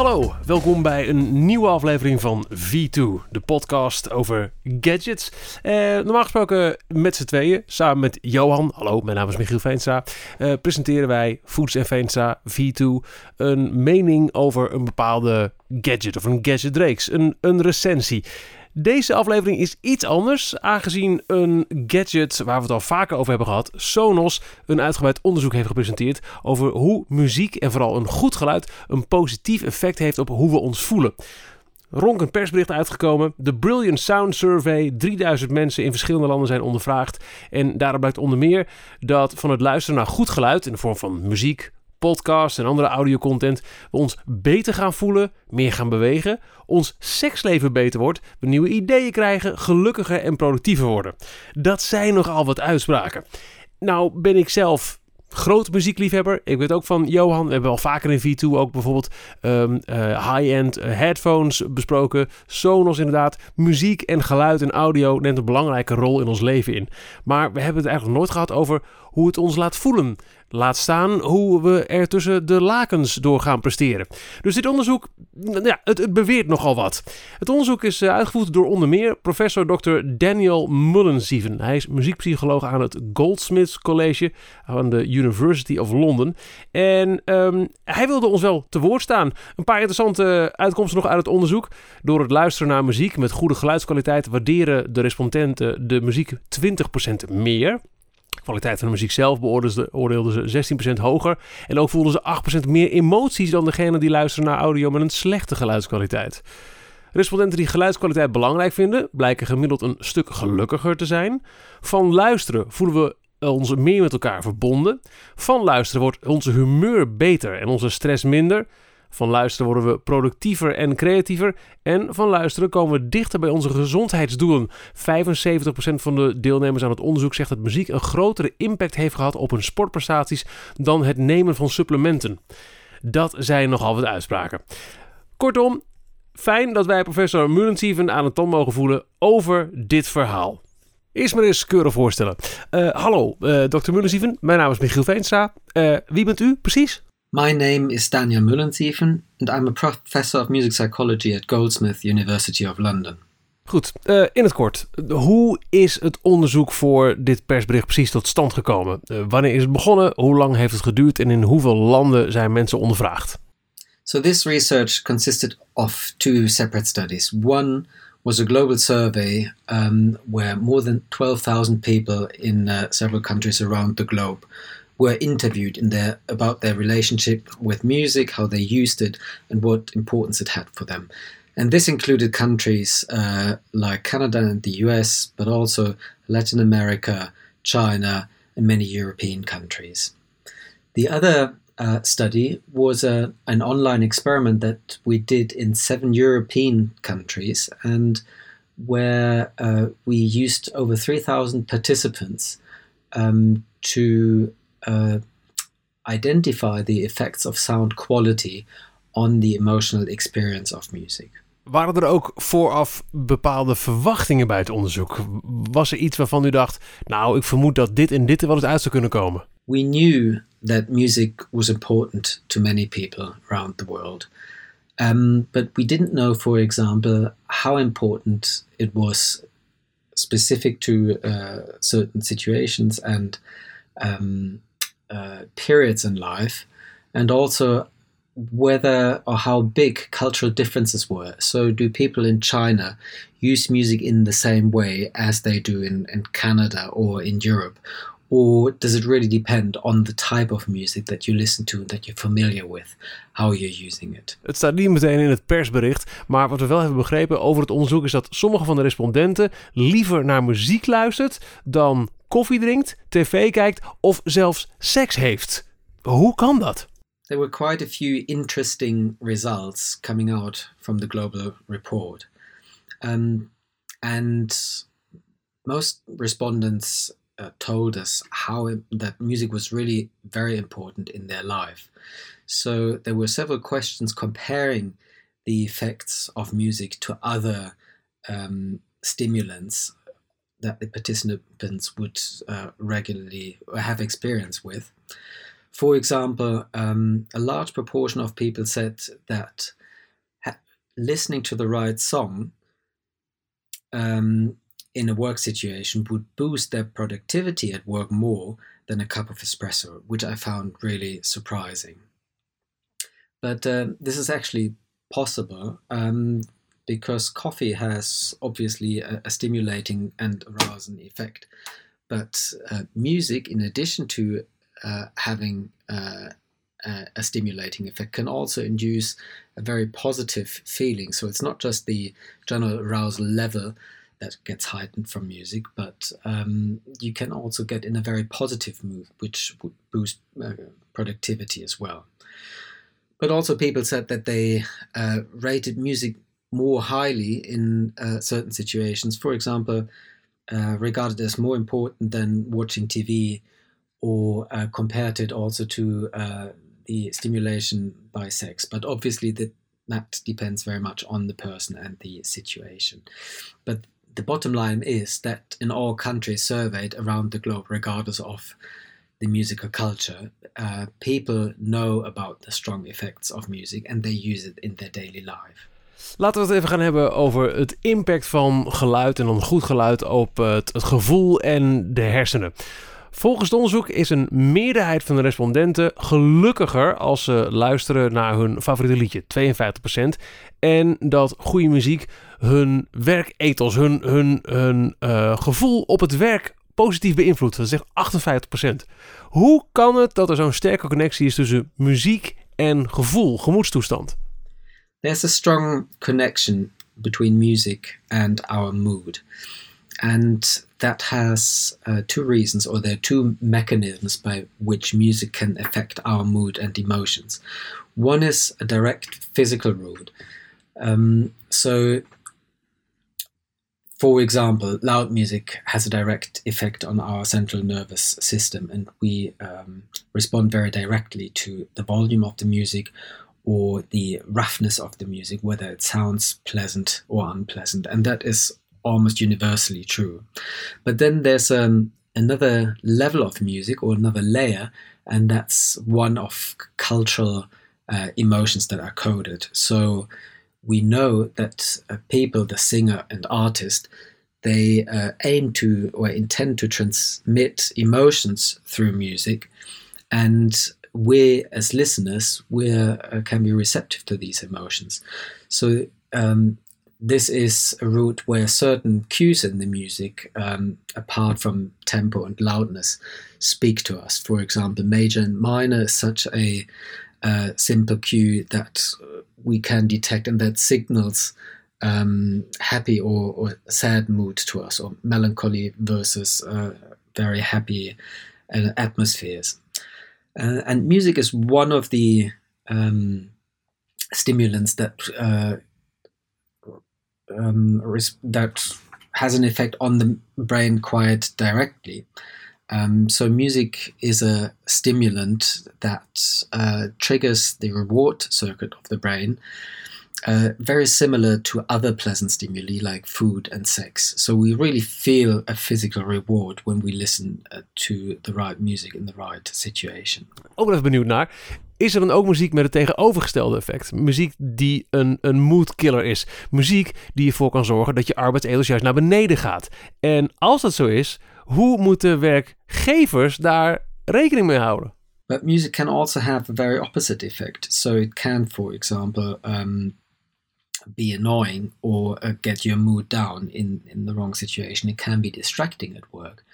Hallo, welkom bij een nieuwe aflevering van V2, de podcast over gadgets. Eh, normaal gesproken met z'n tweeën, samen met Johan, hallo, mijn naam is Michiel Veenstra, eh, presenteren wij Foods en Veenstra V2 een mening over een bepaalde gadget of een gadgetreeks, een, een recensie. Deze aflevering is iets anders, aangezien een gadget waar we het al vaker over hebben gehad, Sonos, een uitgebreid onderzoek heeft gepresenteerd over hoe muziek en vooral een goed geluid een positief effect heeft op hoe we ons voelen. Ronkend persbericht uitgekomen. De Brilliant Sound Survey. 3000 mensen in verschillende landen zijn ondervraagd. En daaruit blijkt onder meer dat van het luisteren naar goed geluid in de vorm van muziek, podcasts en andere audiocontent we ons beter gaan voelen, meer gaan bewegen, ons seksleven beter wordt, we nieuwe ideeën krijgen, gelukkiger en productiever worden. Dat zijn nogal wat uitspraken. Nou ben ik zelf groot muziekliefhebber. Ik weet ook van Johan. We hebben al vaker in V2 ook bijvoorbeeld um, uh, high-end uh, headphones besproken. Sonos inderdaad. Muziek en geluid en audio neemt een belangrijke rol in ons leven in. Maar we hebben het eigenlijk nooit gehad over hoe het ons laat voelen. Laat staan hoe we er tussen de lakens door gaan presteren. Dus dit onderzoek, ja, het, beweert nogal wat. Het onderzoek is uh, uitgevoerd door onder meer professor Dr. Daniel Mullensieven. Hij is muziekpsycholoog aan het Goldsmiths College aan de University of London. En um, hij wilde ons wel te woord staan. Een paar interessante uitkomsten nog uit het onderzoek. Door het luisteren naar muziek met goede geluidskwaliteit waarderen de respondenten de muziek 20% meer kwaliteit van de muziek zelf beoordeelden ze 16% hoger. En ook voelden ze 8% meer emoties dan degene die luisteren naar audio met een slechte geluidskwaliteit. Respondenten die geluidskwaliteit belangrijk vinden, blijken gemiddeld een stuk gelukkiger te zijn. Van luisteren voelen we ons meer met elkaar verbonden. Van luisteren wordt onze humeur beter en onze stress minder. Van luisteren worden we productiever en creatiever. En van luisteren komen we dichter bij onze gezondheidsdoelen. 75% van de deelnemers aan het onderzoek zegt dat muziek een grotere impact heeft gehad op hun sportprestaties dan het nemen van supplementen. Dat zijn nogal wat uitspraken. Kortom, fijn dat wij professor Mulensieven aan het tand mogen voelen over dit verhaal. Eerst maar eens keurig voorstellen. Uh, hallo, uh, dokter Mulensieven. Mijn naam is Michiel Veenstra. Uh, wie bent u precies? My name is Daniel Mullensieven and I'm a professor of music psychology at Goldsmith University of London. Goed, in het kort. Hoe is het onderzoek voor dit persbericht precies tot stand gekomen? Wanneer is het begonnen? Hoe lang heeft het geduurd? En in hoeveel landen zijn mensen ondervraagd? So this research consisted of two separate studies. One was a global survey um, where more than 12,000 people in uh, several countries around the globe were interviewed in their about their relationship with music, how they used it, and what importance it had for them. And this included countries uh, like Canada and the US, but also Latin America, China, and many European countries. The other uh, study was a, an online experiment that we did in seven European countries, and where uh, we used over 3,000 participants um, to uh, identify the effects of sound quality on the emotional experience of music. Waren er ook vooraf bepaalde verwachtingen bij het onderzoek? Was er iets waarvan u dacht, nou, ik vermoed dat dit en dit er wel eens uit zou kunnen komen? We knew that music was important to many people around the world. Um, but we didn't know, for example, how important it was specific to uh, certain situations and um, uh, periods in life, and also whether or how big cultural differences were. So, do people in China use music in the same way as they do in, in Canada or in Europe? Or does it really depend on the type of music that you listen to and that you're familiar with, how you're using it? Het staat niet meteen in het persbericht, maar wat we wel hebben begrepen over het onderzoek is dat sommige van de respondenten liever naar muziek luistert dan koffie drinkt, tv kijkt of zelfs seks heeft. Hoe kan dat? There were quite a few interesting results coming out from the global report. Um, and most respondents uh, told us how it, that music was really very important in their life. So there were several questions comparing the effects of music to other um, stimulants that the participants would uh, regularly have experience with. For example, um, a large proportion of people said that listening to the right song um, in a work situation would boost their productivity at work more than a cup of espresso, which I found really surprising. But uh, this is actually possible um, because coffee has obviously a, a, stimulating and arousing effect. But uh, music, in addition to uh, having uh, a stimulating effect, can also induce a very positive feeling. So it's not just the general arousal level that gets heightened from music, but um, you can also get in a very positive mood, which would boost uh, productivity as well. But also, people said that they uh, rated music more highly in uh, certain situations. For example, uh, regarded as more important than watching TV, or uh, compared it also to uh, the stimulation by sex. But obviously, that that depends very much on the person and the situation. But the bottom line is that in all countries surveyed around the globe, regardless of the musical culture, uh, people know about the strong effects of music and they use it in their daily life. Laten we het even gaan hebben over het impact van geluid en dan goed geluid op het, het gevoel en de hersenen. Volgens het onderzoek is een meerderheid van de respondenten gelukkiger als ze luisteren naar hun favoriete liedje, 52%. En dat goede muziek hun werkethos, hun, hun, hun uh, gevoel op het werk positief beïnvloedt. Dat zegt 58%. Hoe kan het dat er zo'n sterke connectie is tussen muziek en gevoel, gemoedstoestand? There's a strong connection between music and our mood. And that has uh, two reasons, or there are two mechanisms by which music can affect our mood and emotions. One is a direct physical route. Um, so, for example, loud music has a direct effect on our central nervous system, and we um, respond very directly to the volume of the music or the roughness of the music, whether it sounds pleasant or unpleasant. And that is almost universally true. But then there's um, another level of music or another layer, and that's one of cultural uh, emotions that are coded. So we know that uh, people, the singer and artist, they uh, aim to or intend to transmit emotions through music, and we as listeners we uh, can be receptive to these emotions. So um, this is a route where certain cues in the music, um, apart from tempo and loudness, speak to us. For example, major and minor is such a uh, simple cue that we can detect and that signals um, happy or, or, sad mood to us, or melancholy versus uh, very happy uh, atmospheres. Uh, and music is one of the um, stimulants that uh, um, that has an effect on the brain quite directly. Um, so music is a stimulant that uh, triggers the reward circuit of the brain, uh, very similar to other pleasant stimuli like food and sex. So we really feel a physical reward when we listen uh, to the right music in the right situation. Ook even benieuwd naar. Is er dan ook muziek met het tegenovergestelde effect. Muziek die een, een moodkiller is. Muziek die ervoor kan zorgen dat je arbeidsethos juist naar beneden gaat. En als dat zo is, hoe moeten werkgevers daar rekening mee houden? But music can also have a very opposite effect. So it can, for example, um, be annoying or uh, get your mood down in, in the wrong situation. It can be distracting at work.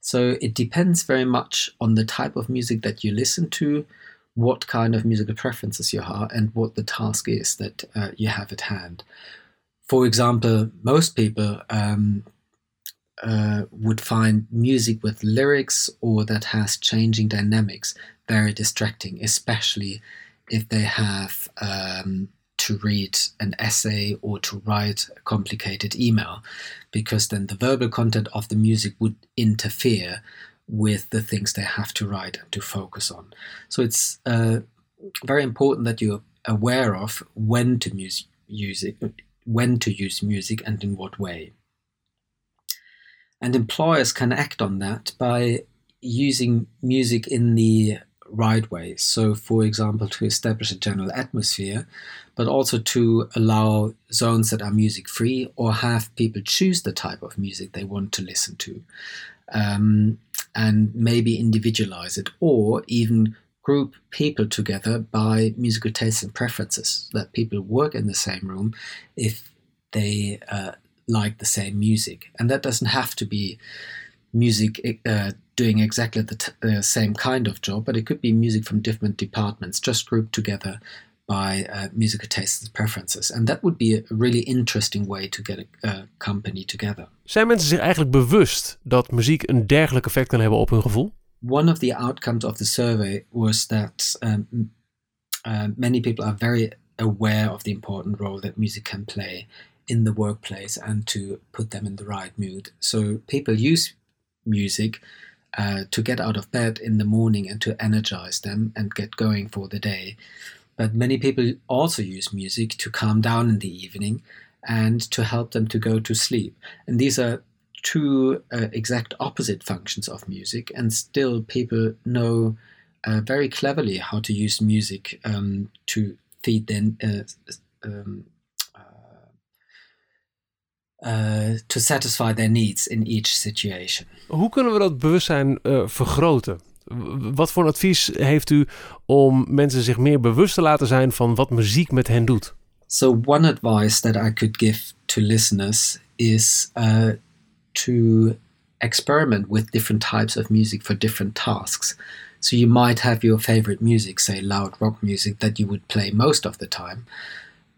So it depends very much on the type of music that you listen to, what kind of musical preferences you have and what the task is that uh, you have at hand. For example, most people um, uh, would find music with lyrics or that has changing dynamics very distracting, especially if they have um, to read an essay or to write a complicated email, because then the verbal content of the music would interfere with the things they have to write and to focus on. So it's uh, very important that you're aware of when to use music, when to use music, and in what way. And employers can act on that by using music in the right way. So, for example, to establish a general atmosphere, but also to allow zones that are music free or have people choose the type of music they want to listen to. Um, and maybe individualize it or even group people together by musical tastes and preferences that people work in the same room if they uh, like the same music. And that doesn't have to be music uh, doing exactly the t- uh, same kind of job but it could be music from different departments just grouped together by uh, musical tastes and preferences and that would be a really interesting way to get a, a company together Zijn mensen zich eigenlijk bewust dat muziek een dergelijk effect kan hebben op hun gevoel? one of the outcomes of the survey was that um, uh, many people are very aware of the important role that music can play in the workplace and to put them in the right mood. So people use music uh, to get out of bed in the morning and to energize them and get going for the day. But many people also use music to calm down in the evening and to help them to go to sleep. And these are two uh, exact opposite functions of music, and still people know uh, very cleverly how to use music um, to feed their uh, um, uh, to satisfy their needs in each situation. Hoe kunnen we dat bewustzijn uh, vergroten? Wat voor advies heeft u om mensen zich meer bewust te laten zijn van wat muziek met hen doet? So one advice that I could give to listeners is uh, to experiment with different types of music for different tasks. So you might have your favorite music, say loud rock music, that you would play most of the time.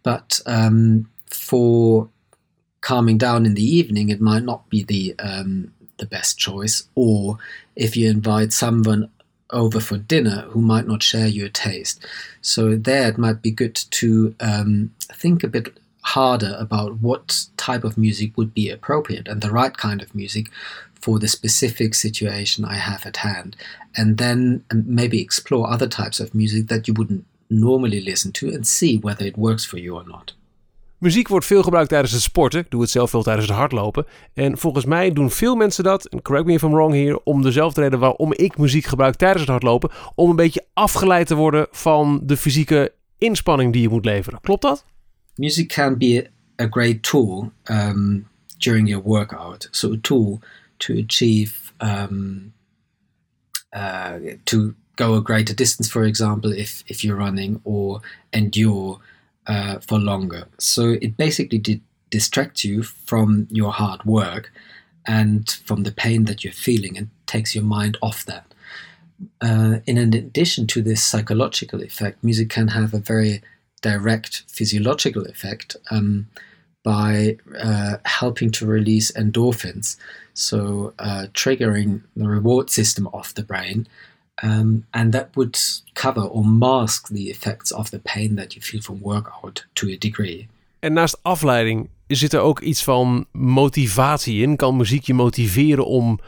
But um, for calming down in the evening, it might not be the um, the best choice. Or if you invite someone over for dinner who might not share your taste, so there it might be good to um, think a bit harder about what type of music would be appropriate and the right kind of music for the specific situation I have at hand. And then um, maybe explore other types of music that you wouldn't normally listen to and see whether it works for you or not. Muziek wordt veel gebruikt tijdens het sporten. Ik doe het zelf veel tijdens het hardlopen. En volgens mij doen veel mensen dat, en correct me if I'm wrong hier, om dezelfde reden waarom ik muziek gebruik tijdens het hardlopen. Om een beetje afgeleid te worden van de fysieke inspanning die je moet leveren. Klopt dat? music can be a great tool um, during your workout. So a tool to achieve um, uh, to go a greater distance, for example, if if you're running or endure uh, for longer. So it basically di- distracts you from your hard work and from the pain that you're feeling and takes your mind off that. Uh, in addition to this psychological effect, music can have a very direct physiological effect um, by uh, helping to release endorphins, so uh, triggering the reward system of the brain. Um, and that would cover or mask the effects of the pain that you feel from workout to a degree. En naast afleiding zit er ook iets van motivatie in. Kan muziek je motiveren om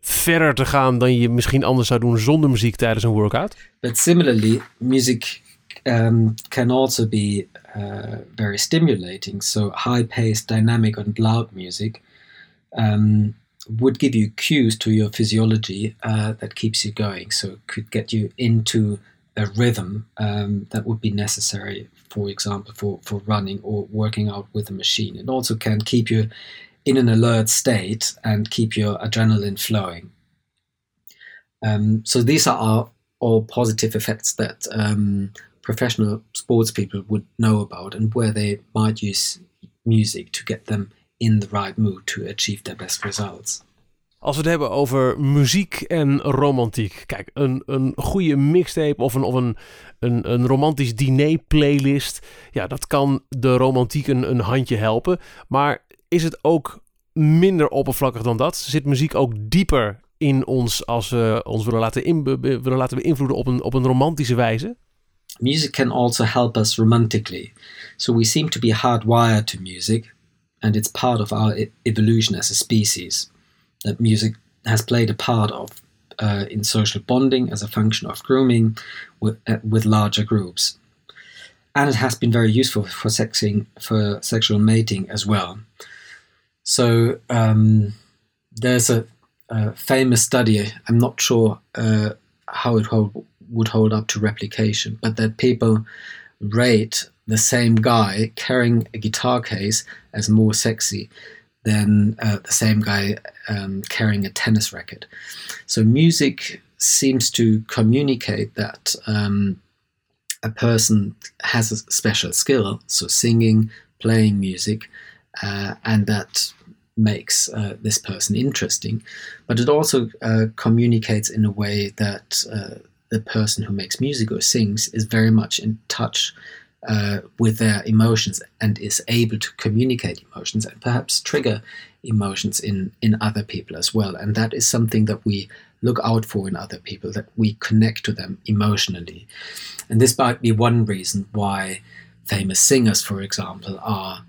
verder te gaan dan je misschien anders zou doen zonder muziek tijdens een workout? But similarly, music um, can also be uh, very stimulating. So, high paced, dynamic, and loud music um, would give you cues to your physiology uh, that keeps you going. So, it could get you into a rhythm um, that would be necessary, for example, for, for running or working out with a machine. It also can keep you in an alert state and keep your adrenaline flowing. Um, so, these are all positive effects that um, professional sports people would know about and where they might use music to get them in the right mood to achieve their best results. Als we het hebben over muziek en romantiek. Kijk, een, een goede mixtape of een, of een, een, een romantisch diner playlist. Ja, dat kan de romantiek een, een handje helpen. Maar is het ook minder oppervlakkig dan dat? Zit muziek ook dieper in ons als we ons willen laten, in, willen laten beïnvloeden op een, op een romantische wijze? music can also help us romantically. So we seem to be hardwired to music, and it's part of our evolution as a species. That music has played a part of uh, in social bonding as a function of grooming with, uh, with larger groups. And it has been very useful for sexing, for sexual mating as well. So um, there's a, a, famous study. I'm not sure uh, how it hold, would hold up to replication, but that people rate the same guy carrying a guitar case as more sexy than uh, the same guy um, carrying a tennis racket. So music seems to communicate that um, a person has a special skill, so singing, playing music, uh, and that makes uh, this person interesting. But it also uh, communicates in a way that uh, the person who makes music or sings is very much in touch uh, with their emotions and is able to communicate emotions and perhaps trigger emotions in, in other people as well. And that is something that we look out for in other people, that we connect to them emotionally. And this might be one reason why famous singers, for example, are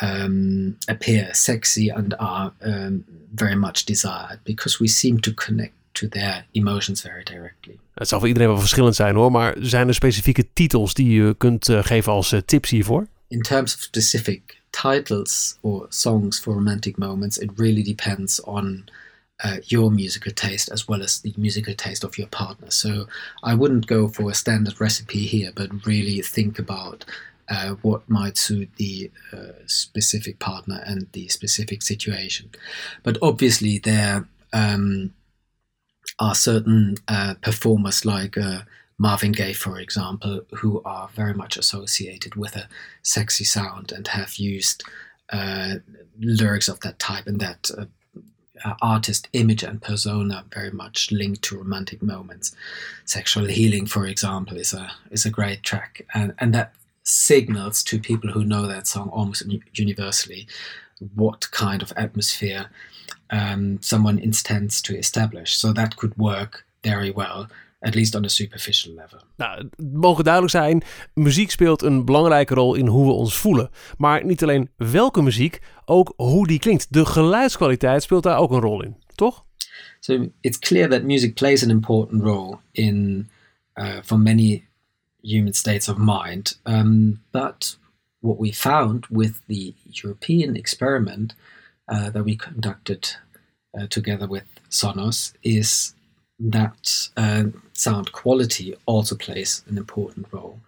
um, appear sexy and are um, very much desired because we seem to connect to their emotions very directly. Het zal voor iedereen wel verschillend zijn hoor, maar zijn er specifieke titels die je kunt uh, geven als uh, tips hiervoor? In terms of specific titles or songs for romantic moments, it really depends on uh, your musical taste as well as the musical taste of your partner. So I wouldn't go for a standard recipe here, but really think about uh, what might suit the uh, specific partner and the specific situation. But obviously, there um, are certain uh, performers like uh, Marvin Gaye, for example, who are very much associated with a sexy sound and have used uh, lyrics of that type and that uh, artist image and persona very much linked to romantic moments. Sexual Healing, for example, is a is a great track, and and that signals to people who know that song almost universally what kind of atmosphere um, someone intends to establish. So that could work very well. At least on a superficial level. Nou, het mogen duidelijk zijn, muziek speelt een belangrijke rol in hoe we ons voelen. Maar niet alleen welke muziek, ook hoe die klinkt. De geluidskwaliteit speelt daar ook een rol in, toch? So it's clear that music plays an important role in uh, for many human states of mind. Um, but what we found with the European experiment uh, that we conducted uh, together with Sonos is that uh, sound quality also plays an important role.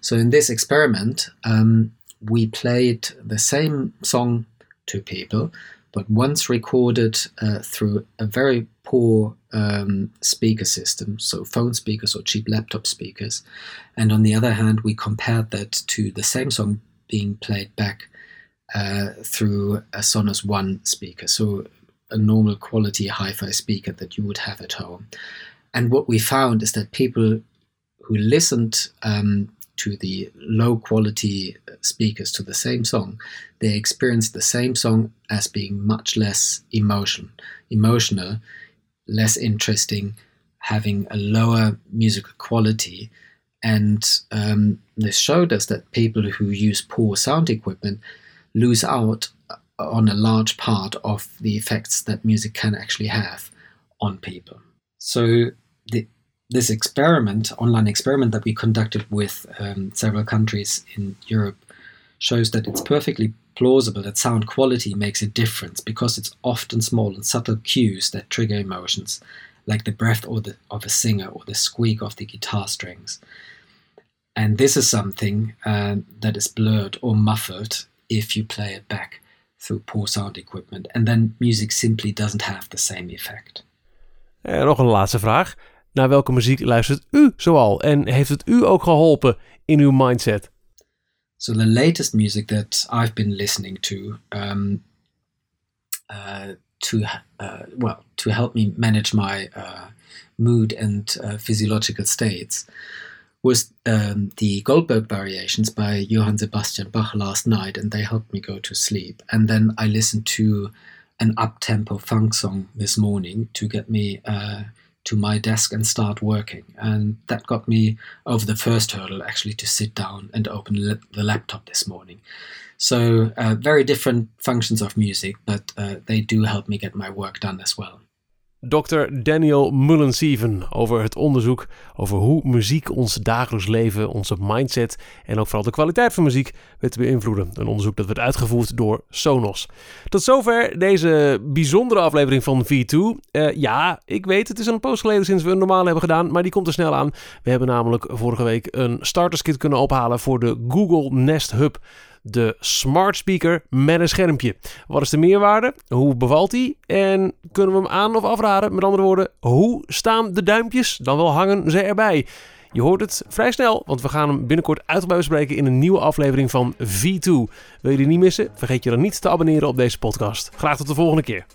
So in this experiment, um, we played the same song to people, but once recorded uh, through a very poor um, speaker system, so phone speakers or cheap laptop speakers. And on the other hand, we compared that to the same song being played back uh, through a Sonos One speaker, so a normal quality hi fi speaker that you would have at home. And what we found is that people who listened um, to the low quality speakers to the same song, they experienced the same song as being much less emotion, emotional, less interesting, having a lower musical quality. And um, this showed us that people who use poor sound equipment lose out on a large part of the effects that music can actually have on people. So the, this experiment, online experiment that we conducted with um, several countries in Europe, shows that it's perfectly plausible that sound quality makes a difference because it's often small and subtle cues that trigger emotions, like the breath or the, of a singer or the squeak of the guitar strings. And this is something uh, that is blurred or muffled if you play it back through poor sound equipment. And then music simply doesn't have the same effect. En nog een laatste vraag. Naar welke muziek luistert u zoal? En heeft het u ook geholpen in uw mindset? So the latest music that I've been listening to um, uh, to uh, well to help me manage my uh, mood and uh, physiological states was um, the Goldberg variations by Johann Sebastian Bach last night, and they helped me go to sleep. And then I listened to an up-tempo funk song this morning to get me uh, to my desk and start working. And that got me over the first hurdle, actually, to sit down and open the laptop this morning. So, uh, very different functions of music, but uh, they do help me get my work done as well. Dr. Daniel Mullenseven over het onderzoek over hoe muziek ons dagelijks leven, onze mindset en ook vooral de kwaliteit van muziek weet te beïnvloeden. Een onderzoek dat werd uitgevoerd door Sonos. Tot zover deze bijzondere aflevering van V2. Uh, ja, ik weet, het is een post geleden sinds we een normaal hebben gedaan, maar die komt er snel aan. We hebben namelijk vorige week een starterskit kunnen ophalen voor de Google Nest Hub de smart speaker met een schermpje. Wat is de meerwaarde? Hoe bevalt die? En kunnen we hem aan of afraden? Met andere woorden, hoe staan de duimpjes? Dan wel hangen ze erbij. Je hoort het vrij snel, want we gaan hem binnenkort uitgebreid bespreken in een nieuwe aflevering van V2. Wil je die niet missen? Vergeet je dan niet te abonneren op deze podcast. Graag tot de volgende keer.